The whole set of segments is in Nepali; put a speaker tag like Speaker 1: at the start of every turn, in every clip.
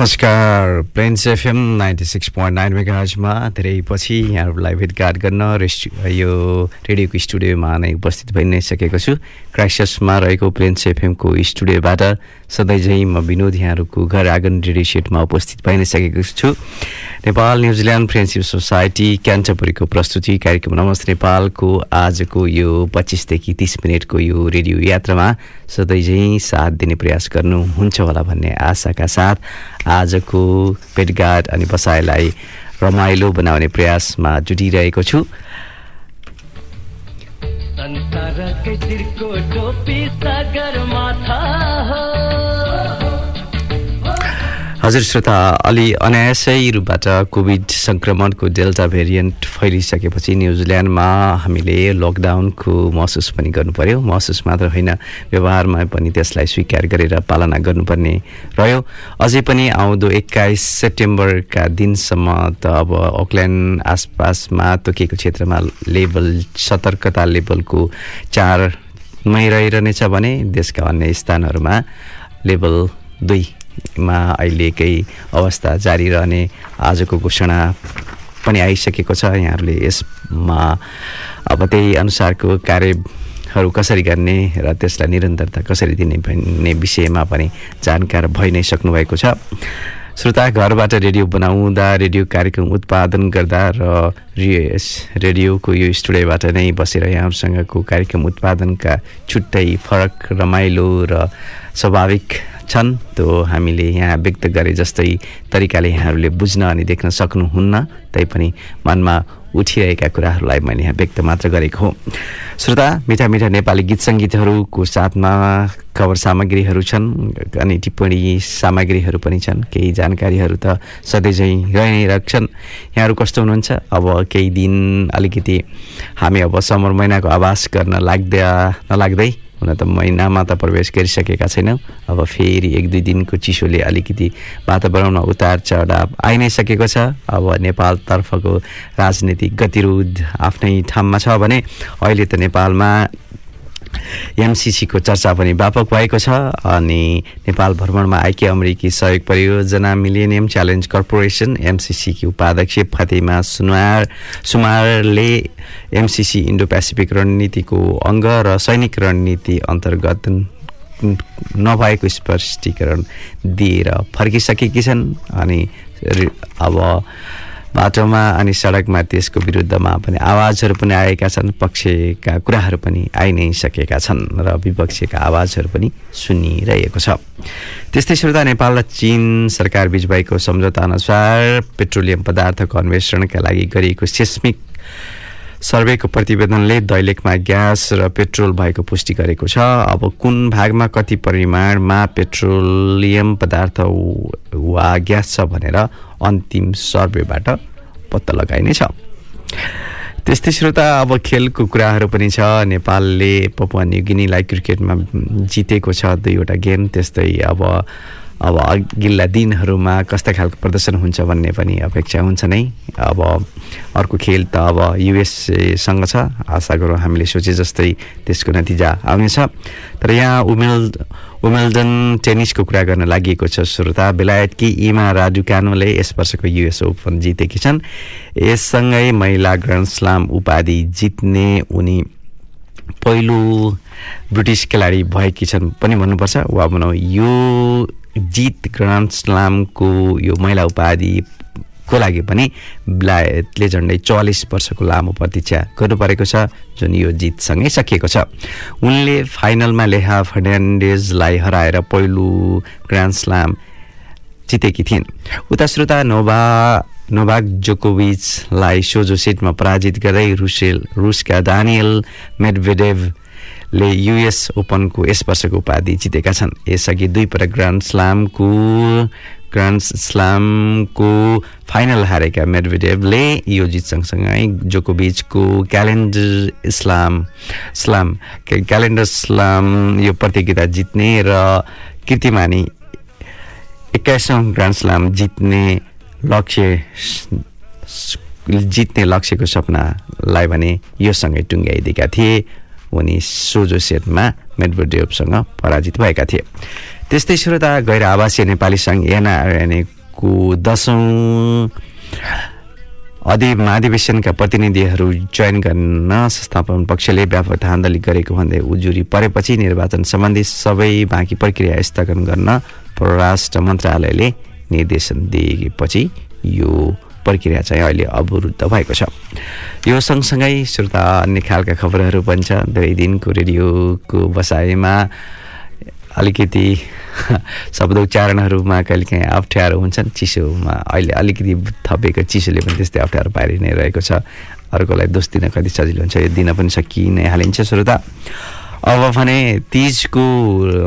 Speaker 1: नमस्कार। Plains FM ninety six point nine मेगाजमा धेरै पछि यहाँहरूलाई भेटघाट गर्न रेस्ट यो रेडियोको स्टुडियोमा नै उपस्थित भइ नै सकेको छु। क्राइसिसमा रहेको प्लेन्स एफएमको स्टुडियोबाट सधैँ झैँ म विनोद यहाँहरूको घर आँगन रेडियो सेटमा उपस्थित भइ नै सकेको छु। Nepal New Zealand friendship society क्यान्टपुरीको प्रस्तुति कार्यक्रम। नमस्ते नेपालको। आजको यो पच्चिसदेखि तिस मिनटको यो रेडियो यात्रामा सधैँ झैँ साथ दिने प्रयास गर्नुहुन्छ होला भन्ने आशाका साथ। आजको भेटघाट अनि बसाइलाई रमाइलो बनाउने प्रयासमा जुटिरहेको छु।
Speaker 2: संसारकै
Speaker 1: हजुर श्रोता अलि अनायासै रूपबाट कोभिड सङ्क्रमणको डेल्टा भेरिएन्ट फैलिसकेपछि न्युजिल्यान्डमा हामीले लकडाउनको महसुस पनि गर्नु पर्यो महसुस मात्र होइन व्यवहारमा पनि त्यसलाई स्वीकार गरेर पालना गर्नुपर्ने रह्यो। अझै पनि आउँदो एक्काइस सेप्टेम्बरका दिनसम्म त अब ओक्ल्यान्ड आसपासमा तोकिएको क्षेत्रमा लेभल सतर्कता लेभलको चारमै रहिरहनेछ भने देशका अन्य स्थानहरूमा लेभल दुई मा अहिलेकै अवस्था जारी रहने आजको घोषणा पनि आइसकेको छ। यहाँहरूले यसमा अब त्यही अनुसारको कार्यहरू कसरी गर्ने र त्यसलाई निरन्तरता कसरी दिने भन्ने विषयमा पनि जानकार भइ नै सक्नुभएको छ। श्रोता घरबाट रेडियो बनाउँदा रेडियो कार्यक्रम उत्पादन गर्दा र रेडियोको यो स्टुडियोबाट नै बसेर यहाँहरूसँगको कार्यक्रम उत्पादनका छुट्टै फरक रमाइलो र स्वाभाविक छन् त्यो हामीले यहाँ व्यक्त गरे जस्तै तरिकाले यहाँहरूले बुझ्न अनि देख्न सक्नुहुन्न तैपनि मनमा उठिरहेका कुराहरूलाई मैले यहाँ व्यक्त मात्र गरेको हो। श्रोता मिठा मिठा नेपाली गीत सङ्गीतहरूको साथमा खबर सामग्रीहरू छन् अनि टिप्पणी सामग्रीहरू पनि छन् केही जानकारीहरू त सधैँ चाहिँ रहि नै राख्छन् यहाँहरू कस्तो हुनुहुन्छ? अब केही दिन अलिकति हामी अब समर महिनाको आवास गर्न लाग्दा नलाग्दै हुन त महिनामा त प्रवेश गरिसकेका छैनौँ। अब फेरि एक दुई दिनको चिसोले अलिकति वातावरणमा उतार चढाव आइ नै सकेको छ। अब नेपालतर्फको राजनीतिक गतिरोध आफ्नै ठाउँमा छ भने अहिले त नेपालमा एमसिसीको चर्चा पनि व्यापक भएको छ अनि नेपाल भ्रमणमा आएकी अमेरिकी सहयोग परियोजना मिलेनियम च्यालेन्ज कर्पोरेसन एमसिसीकी उपाध्यक्ष फातिमा सुनवार सुमारले एमसिसी इन्डो पेसिफिक रणनीतिको अङ्ग र सैनिक रणनीति अन्तर्गत नभएको स्पष्टीकरण दिएर फर्किसकेकी छन् अनि अब बाटोमा अनि सडकमा त्यसको विरुद्धमा पनि आवाजहरू पनि आएका छन् पक्षका कुराहरू पनि आइ नै सकेका छन् र विपक्षीका आवाजहरू पनि सुनिरहेको छ। त्यस्तै श्रोता नेपाल र चीन सरकार बीच भएको सम्झौता अनुसार पेट्रोलियम पदार्थको अन्वेषणका लागि गरिएको सेस्मिक सर्वेको प्रतिवेदनले दैलेखमा ग्यास र पेट्रोल भएको पुष्टि गरेको छ। अब कुन भागमा कति परिमाणमा पेट्रोलियम पदार्थ वा ग्यास छ भनेर अन्तिम सर्वेबाट पत्ता लगाइनेछ त्यस्तै श्रोता अब खेलको कुराहरू पनि छ। नेपालले पपुवा न्युगिनीलाई क्रिकेटमा जितेको छ दुईवटा गेम। त्यस्तै अब अब अघिल्ला दिनहरूमा कस्ता खालको प्रदर्शन हुन्छ भन्ने पनि अपेक्षा हुन्छ नै। अब अर्को खेल त अब युएसएसँग छ। आशा गरौँ हामीले सोचे जस्तै त्यसको नतिजा आउनेछ। तर यहाँ उमेल उमेल्डन टेनिसको कुरा गर्न लागि छ श्रोता। बेलायतकी इमा राजुकानुले यस वर्षको युएस ओपन जितेकी छन्। यससँगै महिला ग्रान्ड स्लाम उपाधि जित्ने उनी पहिलो ब्रिटिस खेलाडी भएकी छन् पनि भन्नुपर्छ। वा भनौँ यो जित ग्रान्ड स्लामको यो महिला उपाधिको लागि पनि बेलायतले झन्डै चालिस वर्षको लामो प्रतीक्षा गर्नु परेको छ जुन यो जितसँगै सकिएको छ। उनले फाइनलमा लेहा फर्नान्डेजलाई हराएर पहिलो ग्रान्ड स्लाम जितेकी थिइन्। उता श्रोता नोभा नोभाक जोकोभिचलाई सोझो सेटमा पराजित गर्दै रुसेल रुसका दानियल मेडभेडेभले युएस ओपनको यस वर्षको उपाधि जितेका छन्। यसअघि दुई पटक ग्रान्ड स्लामको ग्रान्ड स्लामको फाइनल हारेका मेडभेडेभले यो जित सँगसँगै जोकोबिचको क्यालेन्डर इस्लाम स्लाम क्यालेन्डर स्लाम यो प्रतियोगिता जित्ने र कीर्तिमानी एक्काइसौँ ग्रान्ड स्लाम जित्ने लक्ष्य जित्ने लक्ष्यको सपनालाई भने योसँगै टुङ्ग्याइदिएका थिए। उनी सोझो सेटमा मेडभेडेभसँग पराजित भएका थिए। त्यस्तै श्रोता गैर आवासीय नेपाली सङ्घ एनआरएनएको दसौँ अधि महाधिवेशनका प्रतिनिधिहरू चयन गर्न संस्थापन पक्षले व्यापक धान्दली गरेको भन्दै उजुरी परेपछि निर्वाचन सम्बन्धी सबै बाँकी प्रक्रिया स्थगन गर्न परराष्ट्र मन्त्रालयले निर्देशन दिएपछि यो प्रक्रिया चाहिँ अहिले अवरुद्ध भएको छ। यो सँगसँगै श्रोता अन्य खालका खबरहरू पनि छ दुई दिनको रेडियोको बसाइमा अलिकति शब्द उच्चारणहरूमा कहिलेकाहीँ अप्ठ्यारो हुन्छन्। चिसोमा अहिले अलिकति थपेको चिसोले पनि त्यस्तै अप्ठ्यारो पारि नै रहेको छ। अर्कोलाई दोष दिन कति सजिलो हुन्छ यो दिन पनि सकि नै हालिन्छ श्रोता। अब भने तिजको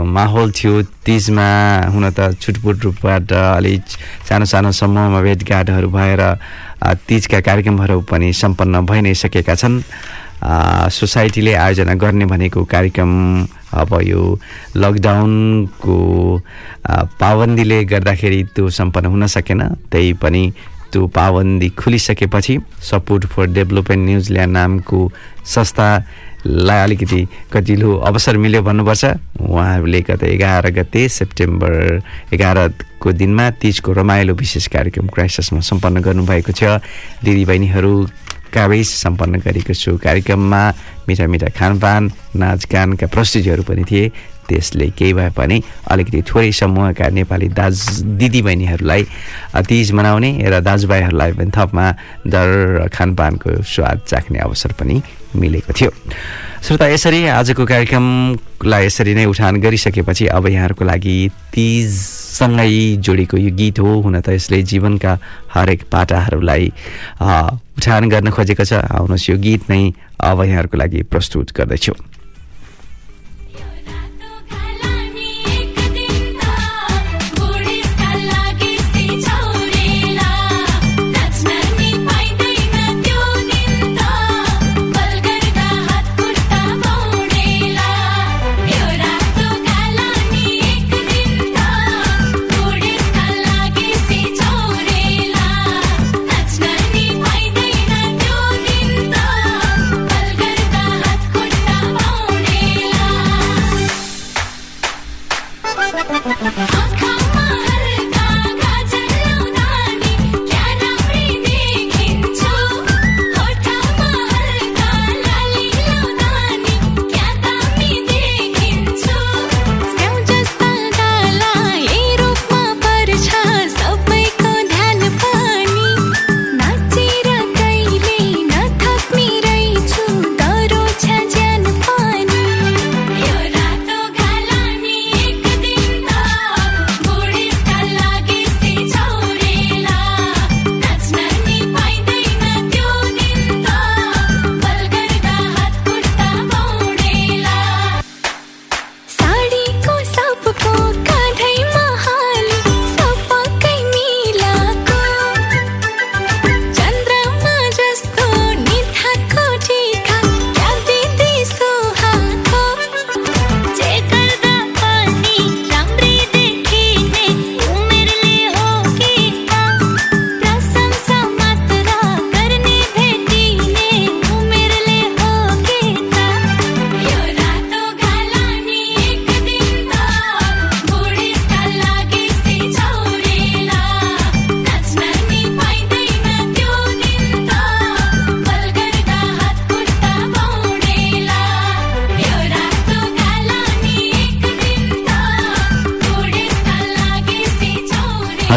Speaker 1: माहौल थियो। तिजमा हुन त छुटपुट रूपबाट अलिक सानो सानो समूहमा भेटघाटहरू भएर तिजका कार्यक्रमहरू पनि सम्पन्न भइ नै सकेका छन्। सोसाइटीले आयोजना गर्ने भनेको कार्यक्रम अब यो लकडाउनको पाबन्दीले गर्दाखेरि त्यो सम्पन्न हुन सकेन। त्यही पनि त्यो पाबन्दी खुलिसकेपछि support for development New Zealand नामको संस्थालाई अलिकति कतिलो अवसर मिल्यो भन्नुपर्छ। उहाँहरूले गत एघार गते सेप्टेम्बर एघारको दिनमा तिजको रमाइलो विशेष कार्यक्रम क्राइसिसमा सम्पन्न गर्नुभएको छ। दिदीबहिनीहरू कावेश सम्पन्न गरेको छु। कार्यक्रममा मिठा मिठा खानपान नाचगानका प्रस्तुतिहरू पनि थिए। त्यसले केही भए पनि अलिकति थोरै समूहका नेपाली दाज दिदीबहिनीहरूलाई तिज मनाउने र दाजुभाइहरूलाई पनि थपमा दर खानपानको स्वाद चाख्ने अवसर पनि मिलेको थियो। श्रोता यसरी आजको कार्यक्रमलाई यसरी नै उठान गरिसकेपछि अब यहाँहरूको लागि तिजसँगै जोडेको यो गीत हो हुन त यसले जीवनका हरेक पाटाहरूलाई उठान गर्न खोजेको छ। आउनुहोस् यो गीत नै अब यहाँहरूको लागि प्रस्तुत गर्दैछु।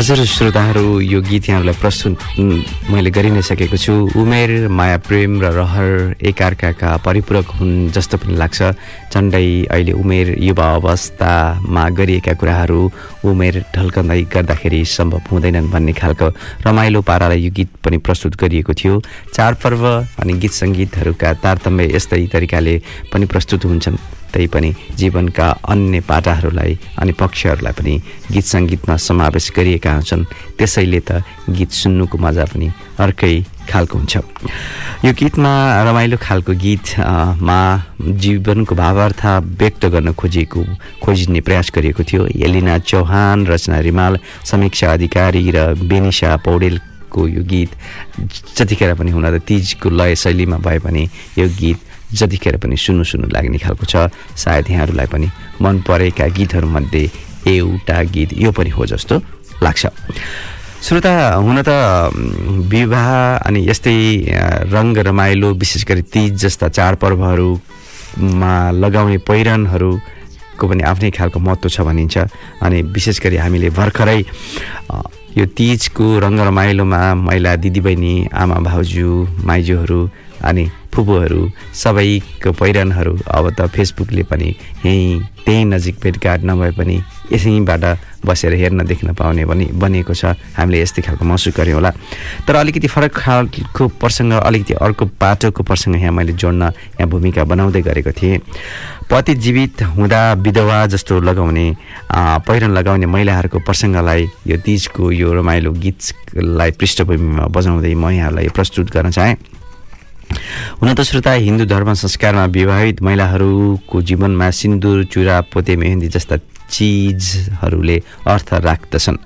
Speaker 1: हजुर श्रोताहरू यो गीत यहाँहरूलाई प्रस्तुत मैले गरि नै सकेको छु। उमेर माया प्रेम र रहर एकअर्काका परिपूरक हुन् जस्तो पनि लाग्छ। झन्डै अहिले उमेर युवा अवस्थामा गरिएका कुराहरू उमेर ढल्कँदै गर्दाखेरि सम्भव हुँदैनन् भन्ने खालको रमाइलो पारालाई यो गीत पनि प्रस्तुत गरिएको थियो। चाडपर्व अनि गीत सङ्गीतहरूका तारतम्य यस्तै तरिकाले पनि प्रस्तुत हुन्छन्। तैपनि जीवनका अन्य पाटाहरूलाई अनि पक्षहरूलाई पनि गीत सङ्गीतमा समावेश गरिएका हुन्छन्। त्यसैले त गीत सुन्नुको मजा पनि अर्कै खालको हुन्छ। यो गीतमा रमाइलो खालको गीतमा जीवनको भावार्थ व्यक्त गर्न खोजिएको खोजिने प्रयास गरिएको थियो। एलिना चौहान रचना रिमाल समीक्षा अधिकारी र बेनिसा पौडेलको यो गीत जतिखेर पनि हुन त तिजको लय शैलीमा भए पनि यो गीत जतिखेर पनि सुन्नु सुन्नु लाग्ने खालको छ। सायद यहाँहरूलाई पनि मन परेका गीतहरूमध्ये एउटा गीत यो पनि हो जस्तो लाग्छ। श्रोता हुन त विवाह अनि यस्तै रङ्ग रमाइलो विशेष गरी तिज जस्ता चाडपर्वहरूमा लगाउने पहिरनहरूको पनि आफ्नै खालको महत्त्व छ भनिन्छ। अनि विशेष गरी हामीले भर्खरै यो तिजको रङ्ग रमाइलोमा महिला दिदीबहिनी आमा भाउजू माइजूहरू अनि फुपूहरू सबैको पहिरनहरू अब त फेसबुकले पनि यहीँ त्यहीँ नजिक भेटघाट नभए पनि यसैबाट बसेर हेर्न देख्न पाउने पनि बनिएको छ। हामीले यस्तै खालको महसुस गऱ्यौँ होला। तर अलिकति फरक खालको प्रसङ्ग अलिकति अर्को पाटोको प्रसङ्ग यहाँ मैले जोड्न यहाँ भूमिका बनाउँदै गरेको थिएँ। पति जीवित हुँदा विधवा जस्तो लगाउने पहिरन लगाउने महिलाहरूको प्रसङ्गलाई यो तिजको यो रमाइलो गीतलाई पृष्ठभूमिमा बजाउँदै म यहाँलाई प्रस्तुत गर्न चाहेँ। हुन त श्रोता हिन्दू धर्म संस्कारमा विवाहित महिलाहरूको जीवनमा सिन्दुर चुरा पोते मेहेन्दी जस्ता चिजहरूले अर्थ राख्दछन्।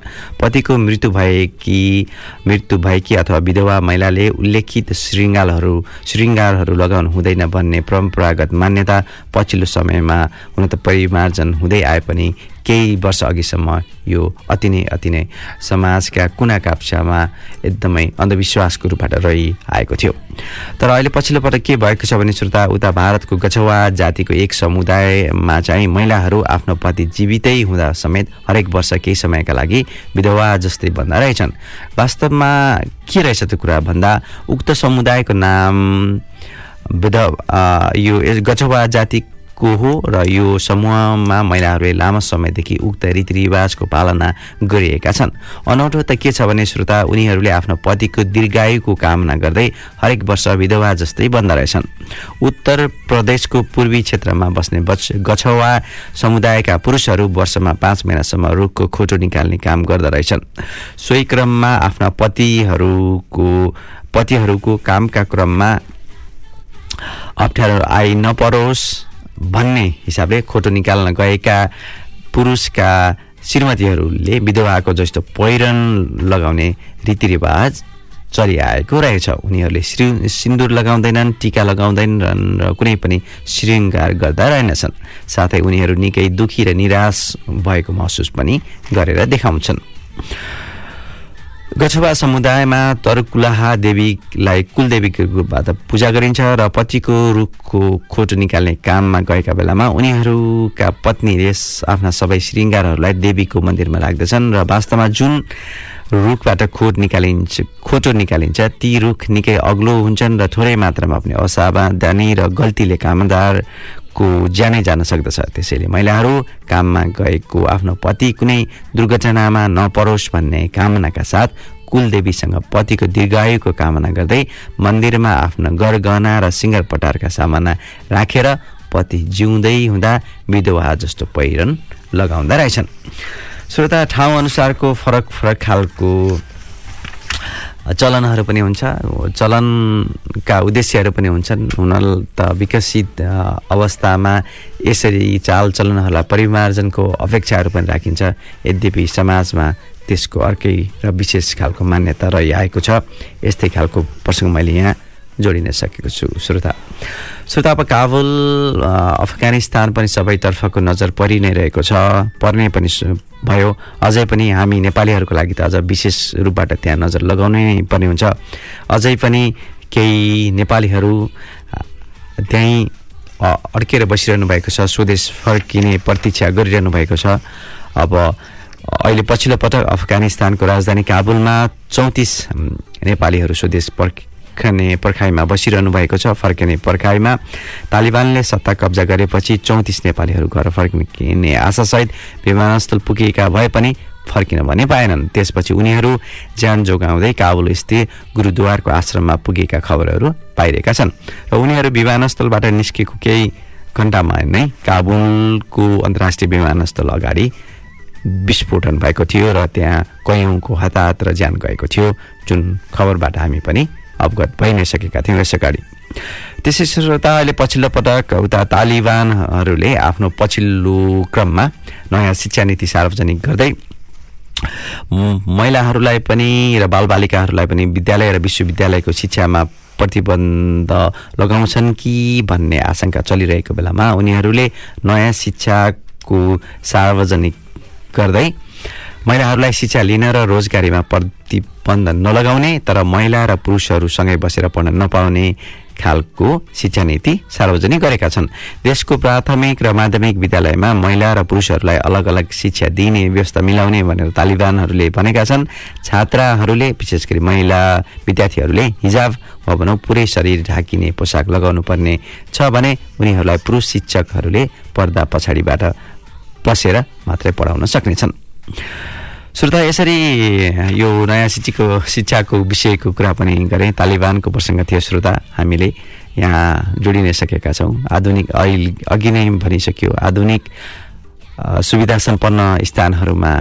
Speaker 1: पतिको मृत्यु भएकी मृत्यु भएकी अथवा विधवा महिलाले उल्लेखित श्रृङ्गारहरू श्रृङ्गारहरू लगाउनु हुँदैन भन्ने परम्परागत मान्यता पछिल्लो समयमा हुन त परिमार्जन हुँदै आए पनि केही वर्ष अघिसम्म यो अति नै अति नै समाजका कुना काप्चामा एकदमै अन्धविश्वासको रूपबाट रहिआएको थियो। तर अहिले पछिल्लो पटक के भएको छ भने श्रोता उता भारतको गछवा जातिको एक समुदायमा चाहिँ महिलाहरू आफ्नो पति जीवितै हुँदा समेत हरेक वर्ष केही समयका लागि विधवा जस्तै भन्दा रहेछन्। वास्तवमा के रहेछ त्यो कुरा भन्दा उक्त समुदायको नाम विध अ, यो गछवा जातिको हो र यो समूहमा महिलाहरूले लामो समयदेखि उक्त रीतिरिवाजको पालना गरिएका छन्। अनौठो त के छ भने श्रोता उनीहरूले आफ्नो पतिको दीर्घायुको कामना गर्दै हरेक वर्ष विधवा जस्तै बन्द रहेछन्। उत्तर प्रदेशको पूर्वी क्षेत्रमा बस्ने बच गछवा समुदायका पुरुषहरू वर्षमा पाँच महिनासम्म रुखको खोटो निकाल्ने काम गर्दा रहेछन्। सोही क्रममा आफ्ना पतिहरूको पतिहरूको कामका क्रममा अप्ठ्यारो आइ नपरोस्। भन्ने हिसाबले खोटो निकाल्न गएका पुरुषका श्रीमतीहरूले विधवाको जस्तो पहिरन लगाउने रीतिरिवाज चलिआएको रहेछ। उनीहरूले श्री सिन्दुर लगाउँदैनन् टिका लगाउँदैनन् र कुनै पनि श्रृङ्गार गर्दा रहेनछन्। साथै उनीहरू निकै दुखी र निराश भएको महसुस पनि गरेर देखाउँछन्। गछवा समुदायमा तरुकुलाहा देवीलाई कुलदेवीको रूपबाट पूजा गरिन्छ र पतिको रुखको खोटो निकाल्ने काममा गएका बेलामा उनीहरूका पत्नीले आफ्ना सबै श्रृङ्गारहरूलाई देवीको मन्दिरमा राख्दछन् र वास्तवमा जुन रुखबाट खोट निकालिन्छ खोटो निकालिन्छ ती रुख निकै अग्लो हुन्छन् र थोरै मात्रामा पनि असावधानी र गल्तीले कामदारको ज्यानै जान सक्दछ त्यसैले। महिलाहरू काममा गएको आफ्नो पति कुनै दुर्घटनामा नपरोस् भन्ने कामनाका साथ कुलदेवीसँग पतिको दीर्घायुको कामना गर्दै मन्दिरमा आफ्नो गरगहना र सिङ्गार पटारका सामाना राखेर पति जिउँदै हुँदा विधवा जस्तो पहिरन लगाउँदा रहेछन्। श्रोता ठाउँ अनुसारको फरक फरक खालको चलनहरू पनि हुन्छ चलनका उद्देश्यहरू पनि हुन्छन्। हुन त विकसित अवस्थामा यसरी चालचलनहरूलाई परिमार्जनको अपेक्षाहरू पनि राखिन्छ। यद्यपि समाजमा त्यसको अर्कै र विशेष खालको मान्यता रहिआएको छ यस्तै खालको प्रसङ्ग मैले यहाँ जोडिन सकेको छु। श्रोता श्रोता अब काबुल अफगानिस्तान पनि सबैतर्फको नजर परि नै रहेको छ। पर्ने पनि सु- भयो। अझै पनि हामी नेपालीहरूको लागि त अझ विशेष रूपबाट त्यहाँ नजर लगाउनै पर्ने हुन्छ। अझै पनि केही नेपालीहरू त्यहीँ अड्केर बसिरहनु भएको छ। स्वदेश फर्किने प्रतीक्षा गरिरहनु भएको छ। अब अहिले पछिल्लो पटक अफगानिस्तानको राजधानी काबुलमा चौतिस नेपालीहरू स्वदेश पर्खने पर्खाइमा बसिरहनु भएको छ फर्किने पर्खाइमा तालिबानले सत्ता कब्जा गरेपछि चौतिस नेपालीहरू घर फर्किने आशासहित विमानस्थल पुगेका भए पनि फर्किन भने पाएनन्। त्यसपछि उनीहरू ज्यान जोगाउँदै काबुल स्थित गुरुद्वारको आश्रममा पुगेका खबरहरू पाइरहेका छन् र उनीहरू विमानस्थलबाट निस्केको केही घन्टामा नै काबुलको अन्तर्राष्ट्रिय विमानस्थल अगाडि विस्फोटन भएको थियो र त्यहाँ कैयौँको हताहत र ज्यान गएको थियो जुन खबरबाट हामी पनि अवगत भइ नै सकेका थियौँ यस अगाडि। त्यसै श्रोता अहिले पछिल्लो पटक उता तालिबानहरूले आफ्नो पछिल्लो क्रममा नयाँ शिक्षा नीति सार्वजनिक गर्दै महिलाहरूलाई पनि र बालबालिकाहरूलाई पनि विद्यालय र विश्वविद्यालयको शिक्षामा प्रतिबन्ध लगाउँछन् कि भन्ने आशंका चलिरहेको बेलामा उनीहरूले नयाँ शिक्षाको सार्वजनिक गर्दै महिलाहरूलाई शिक्षा लिन र रोजगारीमा प्रतिबन्ध नलगाउने तर महिला र पुरुषहरू सँगै बसेर पढ्न नपाउने खालको शिक्षा नीति सार्वजनिक गरेका छन्। देशको प्राथमिक र माध्यमिक विद्यालयमा महिला र पुरुषहरूलाई अलग अलग शिक्षा दिने व्यवस्था मिलाउने भनेर तालिबानहरूले भनेका छन्। छात्राहरूले विशेष गरी महिला विद्यार्थीहरूले हिजाब वा भनौँ पुरै शरीर ढाकिने पोसाक लगाउनु पर्ने छ भने उनीहरूलाई पुरुष शिक्षकहरूले पर्दा पछाडिबाट बसेर मात्रै पढाउन सक्नेछन्। श्रोता यसरी यो नयाँ शिक्षाको शिक्षाको विषयको कुरा पनि गरेँ। तालिबानको प्रसङ्ग थियो श्रोता। हामीले यहाँ जोडि नै सकेका छौँ। आधुनिक अहिले अघि नै भनिसक्यो। आधुनिक सुविधा सम्पन्न स्थानहरूमा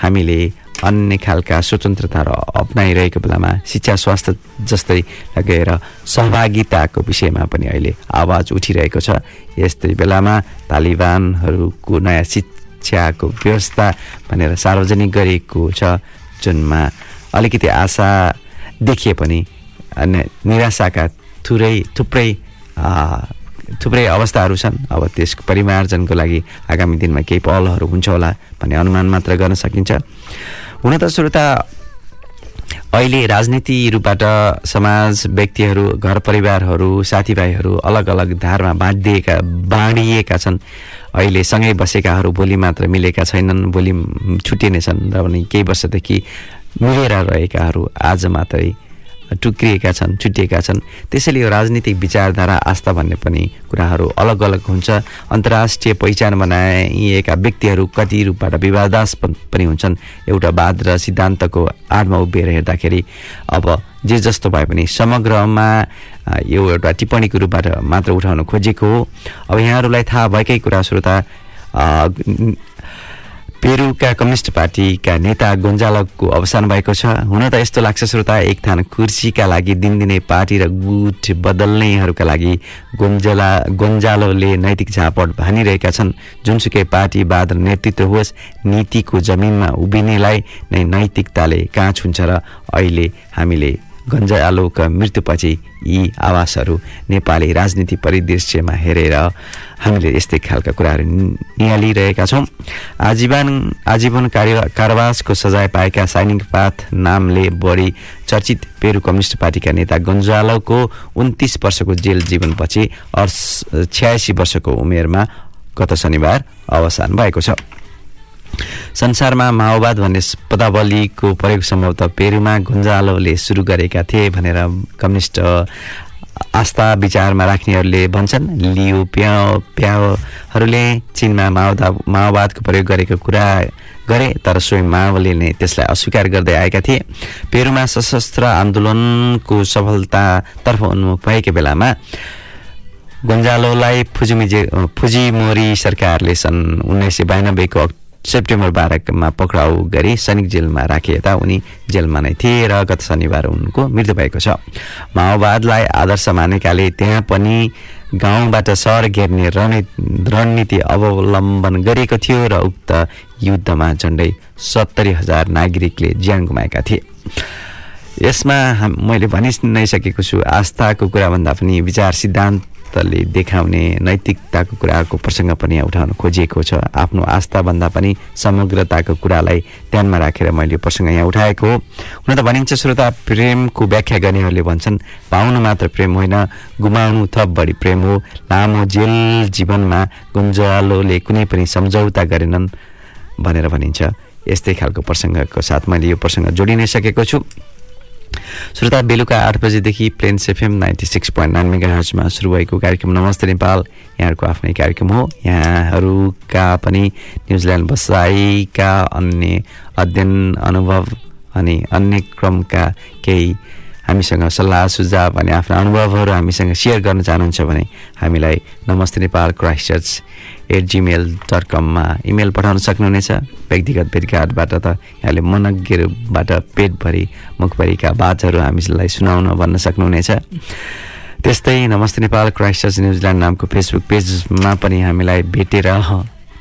Speaker 1: हामीले अन्य खालका स्वतन्त्रताहरू अप्नाइरहेको बेलामा शिक्षा स्वास्थ्य जस्तै लगेर सहभागिताको विषयमा पनि अहिले आवाज उठिरहेको छ। यस्तै बेलामा तालिबानहरूको नयाँ शिक्षाको व्यवस्था भनेर सार्वजनिक गरिएको छ जुनमा। अलिकति आशा देखिए पनि निराशाका थुरै थुप्रै थुप्रै अवस्थाहरू छन्। अब त्यसको परिमार्जनको लागि आगामी दिनमा केही पहलहरू हुन्छ होला भन्ने अनुमान मात्र गर्न सकिन्छ। हुन त श्रोता अहिले राजनीति रूपबाट समाज व्यक्तिहरू घर परिवारहरू साथीभाइहरू अलग अलग धारमा बाँधिएका बाँडिएका छन्। अहिले सँगै बसेकाहरू भोलि मात्र मिलेका छैनन् भोलि छुट्टिनेछन् र पनि केही वर्षदेखि मिलेर रहेकाहरू आज मात्रै टुक्रिएका छन् छुट्टिएका छन्। त्यसैले यो राजनीतिक विचारधारा आस्था भन्ने पनि कुराहरू अलग अलग हुन्छ। अन्तर्राष्ट्रिय पहिचान बनाइएका व्यक्तिहरू कति रूपबाट विवादास्पद पनि हुन्छन्। एउटा वाद र सिद्धान्तको आडमा उभिएर हेर्दाखेरि अब जे जस्तो भए पनि समग्रमा यो एउटा टिप्पणीको रूपबाट मात्र उठाउन खोजेको हो। अब यहाँहरूलाई थाहा भएकै कुरा श्रोता पेरुका कम्युनिस्ट पार्टीका नेता गोन्जालोको अवसान भएको छ। हुन त यस्तो लाग्छ श्रोता एक थान कुर्सीका लागि दिनदिनै पार्टी र गुट बदल्नेहरूका लागि गोन्जला गोन्जालोले नैतिक झापट भानिरहेका छन्। जुनसुकै पार्टीवाद नेतृत्व होस् नीतिको जमिनमा उभिनेलाई नै नैतिकताले काँच हुन्छ र अहिले हामीले गन्जालोका मृत्युपछि यी आवासहरू नेपाली राजनीति परिदृश्यमा हेरेर हामीले यस्तै खालका कुराहरू निहालिरहेका छौँ। आजीवन आजीवन कार्य कारावासको सजाय पाएका साइनिङ पाथ नामले बढी चर्चित पेरु कम्युनिस्ट पार्टीका नेता गन्जालोको उन्तिस वर्षको जेल जीवनपछि अर्स छ्यासी वर्षको उमेरमा गत शनिबार अवसान भएको छ। संसारमा माओवाद भन्ने पदावलीको प्रयोग सम्भवतः पेरुमा गुन्जालोले सुरु गरेका थिए भनेर कम्युनिस्ट आस्था विचारमा राख्नेहरूले भन्छन्। लियो प्याउ प्याउहरूले चिनमा माओवाद माओवादको प्रयोग गरेको कुरा गरे तर स्वयं माओवादीले नै त्यसलाई अस्वीकार गर्दै आएका थिए। पेरुमा सशस्त्र आन्दोलनको सफलतातर्फ उन्मुख भएको बेलामा गुन्जालोलाई फुजिमिजे फुजिमोरी सरकारले सन् उन्नाइस सय बयानब्बेको सेप्टेम्बर बाह्रमा पक्राउ गरी सैनिक जेलमा राखे यता उनी जेलमा नै थिए र गत शनिबार उनको मृत्यु भएको छ। माओवादलाई आदर्श मानेकाले त्यहाँ पनि गाउँबाट सहर घेर्ने रणनीति अवलम्बन गरेको थियो र उक्त युद्धमा झन्डै सत्तरी हजार नागरिकले ज्यान गुमाएका थिए। यसमा मैले भनि नै सकेको छु आस्थाको कुराभन्दा पनि विचार सिद्धान्त ले देखाउने नैतिकताको कुराको प्रसङ्ग पनि उठाउन खोजिएको छ। आफ्नो आस्थाभन्दा पनि समग्रताको कुरालाई ध्यानमा राखेर मैले यो प्रसङ्ग यहाँ उठाएको हो। हुन त भनिन्छ श्रोता प्रेमको व्याख्या गर्नेहरूले भन्छन् पाउनु मात्र प्रेम होइन गुमाउनु थप बढी प्रेम हो। लामो जेल जीवनमा गुन्जालोले कुनै पनि सम्झौता गरेनन् भनेर भनिन्छ। यस्तै खालको प्रसङ्गको साथ मैले यो प्रसङ्ग जोडि नै सकेको छु। श्रोता बेलुका आठ बजेदेखि Plains FM ninety six point nine mega हर्चमा सुरु भएको कार्यक्रम नमस्ते नेपाल। यहाँहरूको आफ्नै कार्यक्रम हो। यहाँहरूका पनि न्युजिल्यान्ड बसाइका अन्य अध्ययन अनुभव अनि अन्य क्रमका केही हामीसँग सल्लाह सुझाव अनि आफ्ना अनुभवहरू हामीसँग सेयर गर्न चाहनुहुन्छ भने हामीलाई Namaste Nepal Christchurch at Gmail dot कममा इमेल पठाउन सक्नुहुनेछ। व्यक्तिगत भेटघाटबाट त यहाँले मनज्ञहरूबाट पेटभरि मुखभरिका बातहरू हामीलाई सुनाउन भन्न सक्नुहुनेछ। त्यस्तै Namaste Nepal Christchurch New Zealand नामको फेसबुक पेजमा पनि हामीलाई भेटेर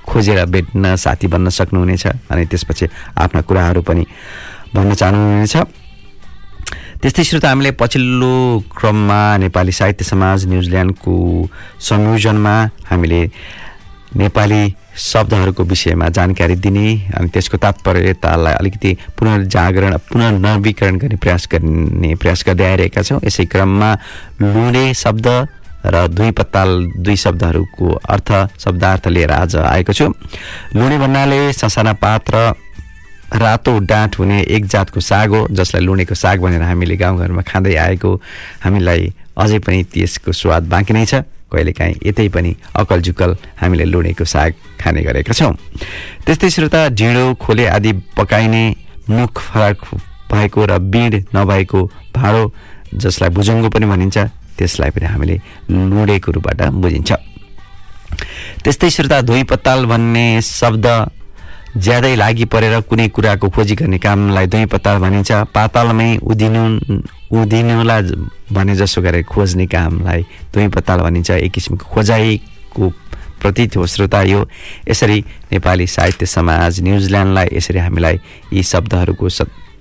Speaker 1: खोजेर भेट्न साथी बन्न सक्नुहुनेछ अनि त्यसपछि आफ्ना कुराहरू पनि भन्न चाहनुहुनेछ। त्यस्तै श्रोता हामीले पछिल्लो क्रममा नेपाली साहित्य समाज न्युजिल्यान्डको संयोजनमा हामीले नेपाली शब्दहरूको विषयमा जानकारी दिने अनि त्यसको तात्पर्यतालाई अलिकति पुनर्जागरण पुनर्नवीकरण गर्ने प्रयास गर्ने प्रयास गर्दै आइरहेका छौँ। यसै क्रममा लुने शब्द र दुई पत्ताल दुई शब्दहरूको अर्थ शब्दार्थ लिएर आज आएको छु। लुने भन्नाले ससाना पात्र रातो डाँट हुने एक जातको साग हो जसलाई लुनेको साग भनेर हामीले गाउँघरमा खाँदै आएको हामीलाई अझै पनि त्यसको स्वाद बाँकी नै छ। कहिलेकाहीँ यतै पनि अकल झुकल हामीले लुनेको साग खाने गरेका छौँ। त्यस्तै श्रोता ढिँडो खोले आदि पकाइने मुख फराक भएको र बिँड नभएको भाँडो जसलाई भुजङ्गो पनि भनिन्छ त्यसलाई पनि हामीले लुडेको रूपबाट बुझिन्छ। त्यस्तै श्रोता धोइ पत्ताल भन्ने शब्द ज्यादै लागि परेर कुनै कुराको खोजी गर्ने कामलाई दुई पत्ताल भनिन्छ। पातालमै उधिनु उधिनुलाई भने जसो गरेर खोज्ने कामलाई दुई पत्ताल भनिन्छ एक किसिमको खोजाइको प्रतीत हो श्रोता यो। यसरी नेपाली साहित्य समाज न्युजिल्यान्डलाई यसरी हामीलाई यी शब्दहरूको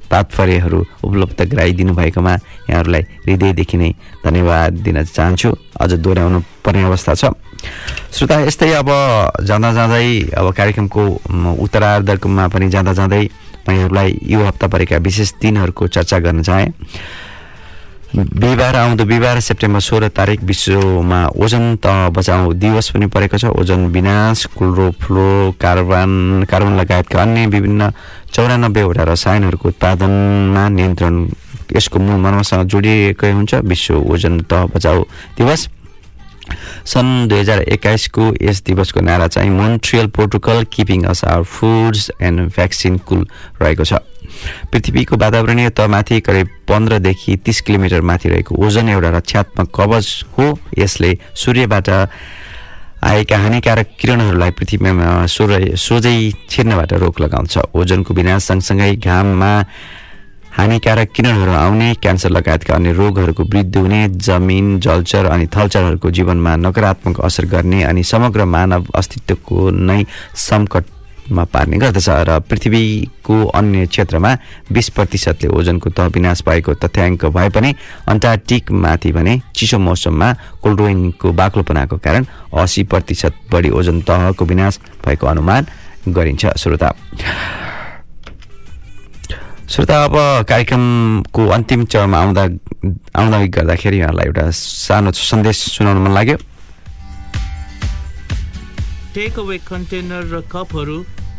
Speaker 1: तात्पर्यहरू उपलब्ध गराइदिनु भएकोमा यहाँहरूलाई हृदयदेखि नै धन्यवाद दिन चाहन्छु। अझ दोहोऱ्याउनु पर्ने अवस्था छ। श्रोता यस्तै अब जाँदा जाँदै अब कार्यक्रमको उत्तरार्धमा पनि जाँदा जाँदै म यहाँहरूलाई यो हप्ता परेका विशेष दिनहरूको चर्चा गर्न चाहेँ। बिहिबार आउँदो बिहिबार सेप्टेम्बर सोह्र तारिक विश्वमा ओजन त बचाउ दिवस पनि परेको छ। ओजन विनाश कुल्रो फ्लो कार्बन कार्बन लगायतका अन्य विभिन्न चौरानब्बेवटा रसायनहरूको उत्पादनमा नियन्त्रण यसको मूल मर्मसँग जोडिएकै हुन्छ। विश्व ओजन त बचाउ दिवस। सन् दुई हजार एक्काइसको यस दिवसको नारा चाहिँ Montreal protocol keeping us our foods and vaccine cool रहेको छ। पृथ्वीको वातावरणीय तमाथि करिब पन्ध्रदेखि तिस किलोमिटर माथि रहेको ओजन एउटा रक्षात्मक कवच हो। यसले सूर्यबाट आएका हानिकारक किरणहरूलाई पृथ्वीमा सोझै छिर्नबाट रोक लगाउँछ। ओजनको विनाश सँगसँगै घाममा हानिकारक किरणहरू आउने क्यान्सर लगायतका अन्य रोगहरूको वृद्धि हुने जमिन जलचर अनि थलचरहरूको जीवनमा नकारात्मक असर गर्ने अनि समग्र मानव अस्तित्वको नै सङ्कटमा पार्ने गर्दछ र पृथ्वीको अन्य क्षेत्रमा बिस प्रतिशतले ओजनको तह विनाश भएको तथ्याङ्क भए पनि अन्टार्टिकमाथि भने चिसो मौसममा कोल्ड्रोइनको बाक्लोपनाको कारण असी प्रतिशत बढी ओजन तहको विनाश भएको अनुमान गरिन्छ श्रोता। श्रोता अब कार्यक्रमको अन्तिम चरणमा आउँदा आउँदा गर्दाखेरि यहाँलाई एउटा सानो सन्देश सुनाउन मन लाग्यो।
Speaker 3: टेक अवे कन्टेनर र कपहरू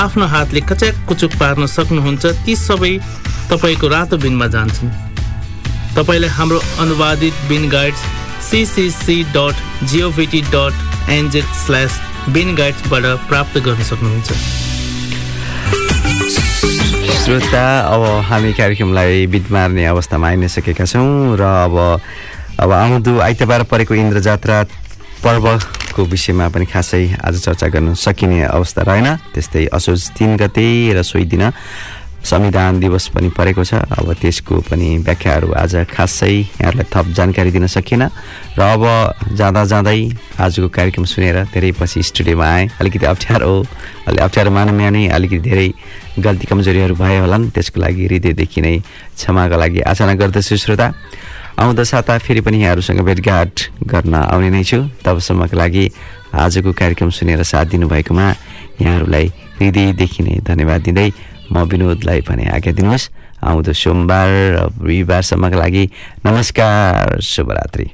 Speaker 3: आफ्नो हातले कच्याक कुचुक पार्न सक्नुहुन्छ ती सबै तपाईँको रातो बिनमा जान्छन्। तपाईँले हाम्रो अनुवादित bin guides CCC dot govt dot NZ slash bin गाइड्सबाट प्राप्त गर्न सक्नुहुन्छ।
Speaker 1: श्रोता अब हामी कार्यक्रमलाई बिट मार्ने अवस्थामा आइ नै सकेका छौँ र अब अब आउँदो आइतबार परेको इन्द्र जात्रा पर्वको विषयमा पनि खासै आज चर्चा गर्न सकिने अवस्था रहेन। त्यस्तै असोज तिन गते र सोही दिन संविधान दिवस पनि परेको छ। अब त्यसको पनि व्याख्याहरू आज खासै यहाँहरूलाई थप जानकारी दिन सकिएन। र अब जाँदा जाँदै आजको कार्यक्रम सुनेर धेरै पछि स्टुडियोमा आएँ। अलिकति अप्ठ्यारो अलि अप्ठ्यारो मानव नै अलिकति धेरै गल्ती कमजोरीहरू भए होलान्। त्यसको लागि हृदयदेखि नै क्षमाको लागि आचना गर्दछु श्रोता। आउँदो साता फेरि पनि यहाँहरूसँग भेटघाट गर्न आउने नै छु। तबसम्मको लागि आजको कार्यक्रम सुनेर साथ दिनुभएकोमा यहाँहरूलाई हृदयदेखि नै धन्यवाद दिँदै म विनोदलाई भने आज्ञा दिनुहोस्। आउँदो सोमबार र रविबारसम्मका लागि नमस्कार शुभरात्रि।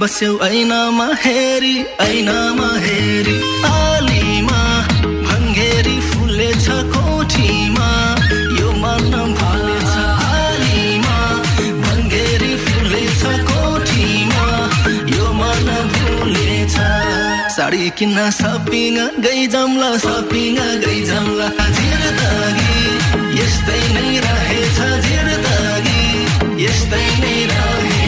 Speaker 4: बस्यौ ऐनामा हेरी ऐनामा हेरी आलीमा भङ्गेरी फुलेछ कोठीमा। यो मन फलेछ आलीमा भङ्गेरी फुलेछ कोठीमा। यो मन भुलेछ साडी किन्न सपिङ गई जम्ला सपिङ गई जम्ला। जिर्दगी यस्तै नै रहेछ जिर्दगी यस्तै नै रहेछ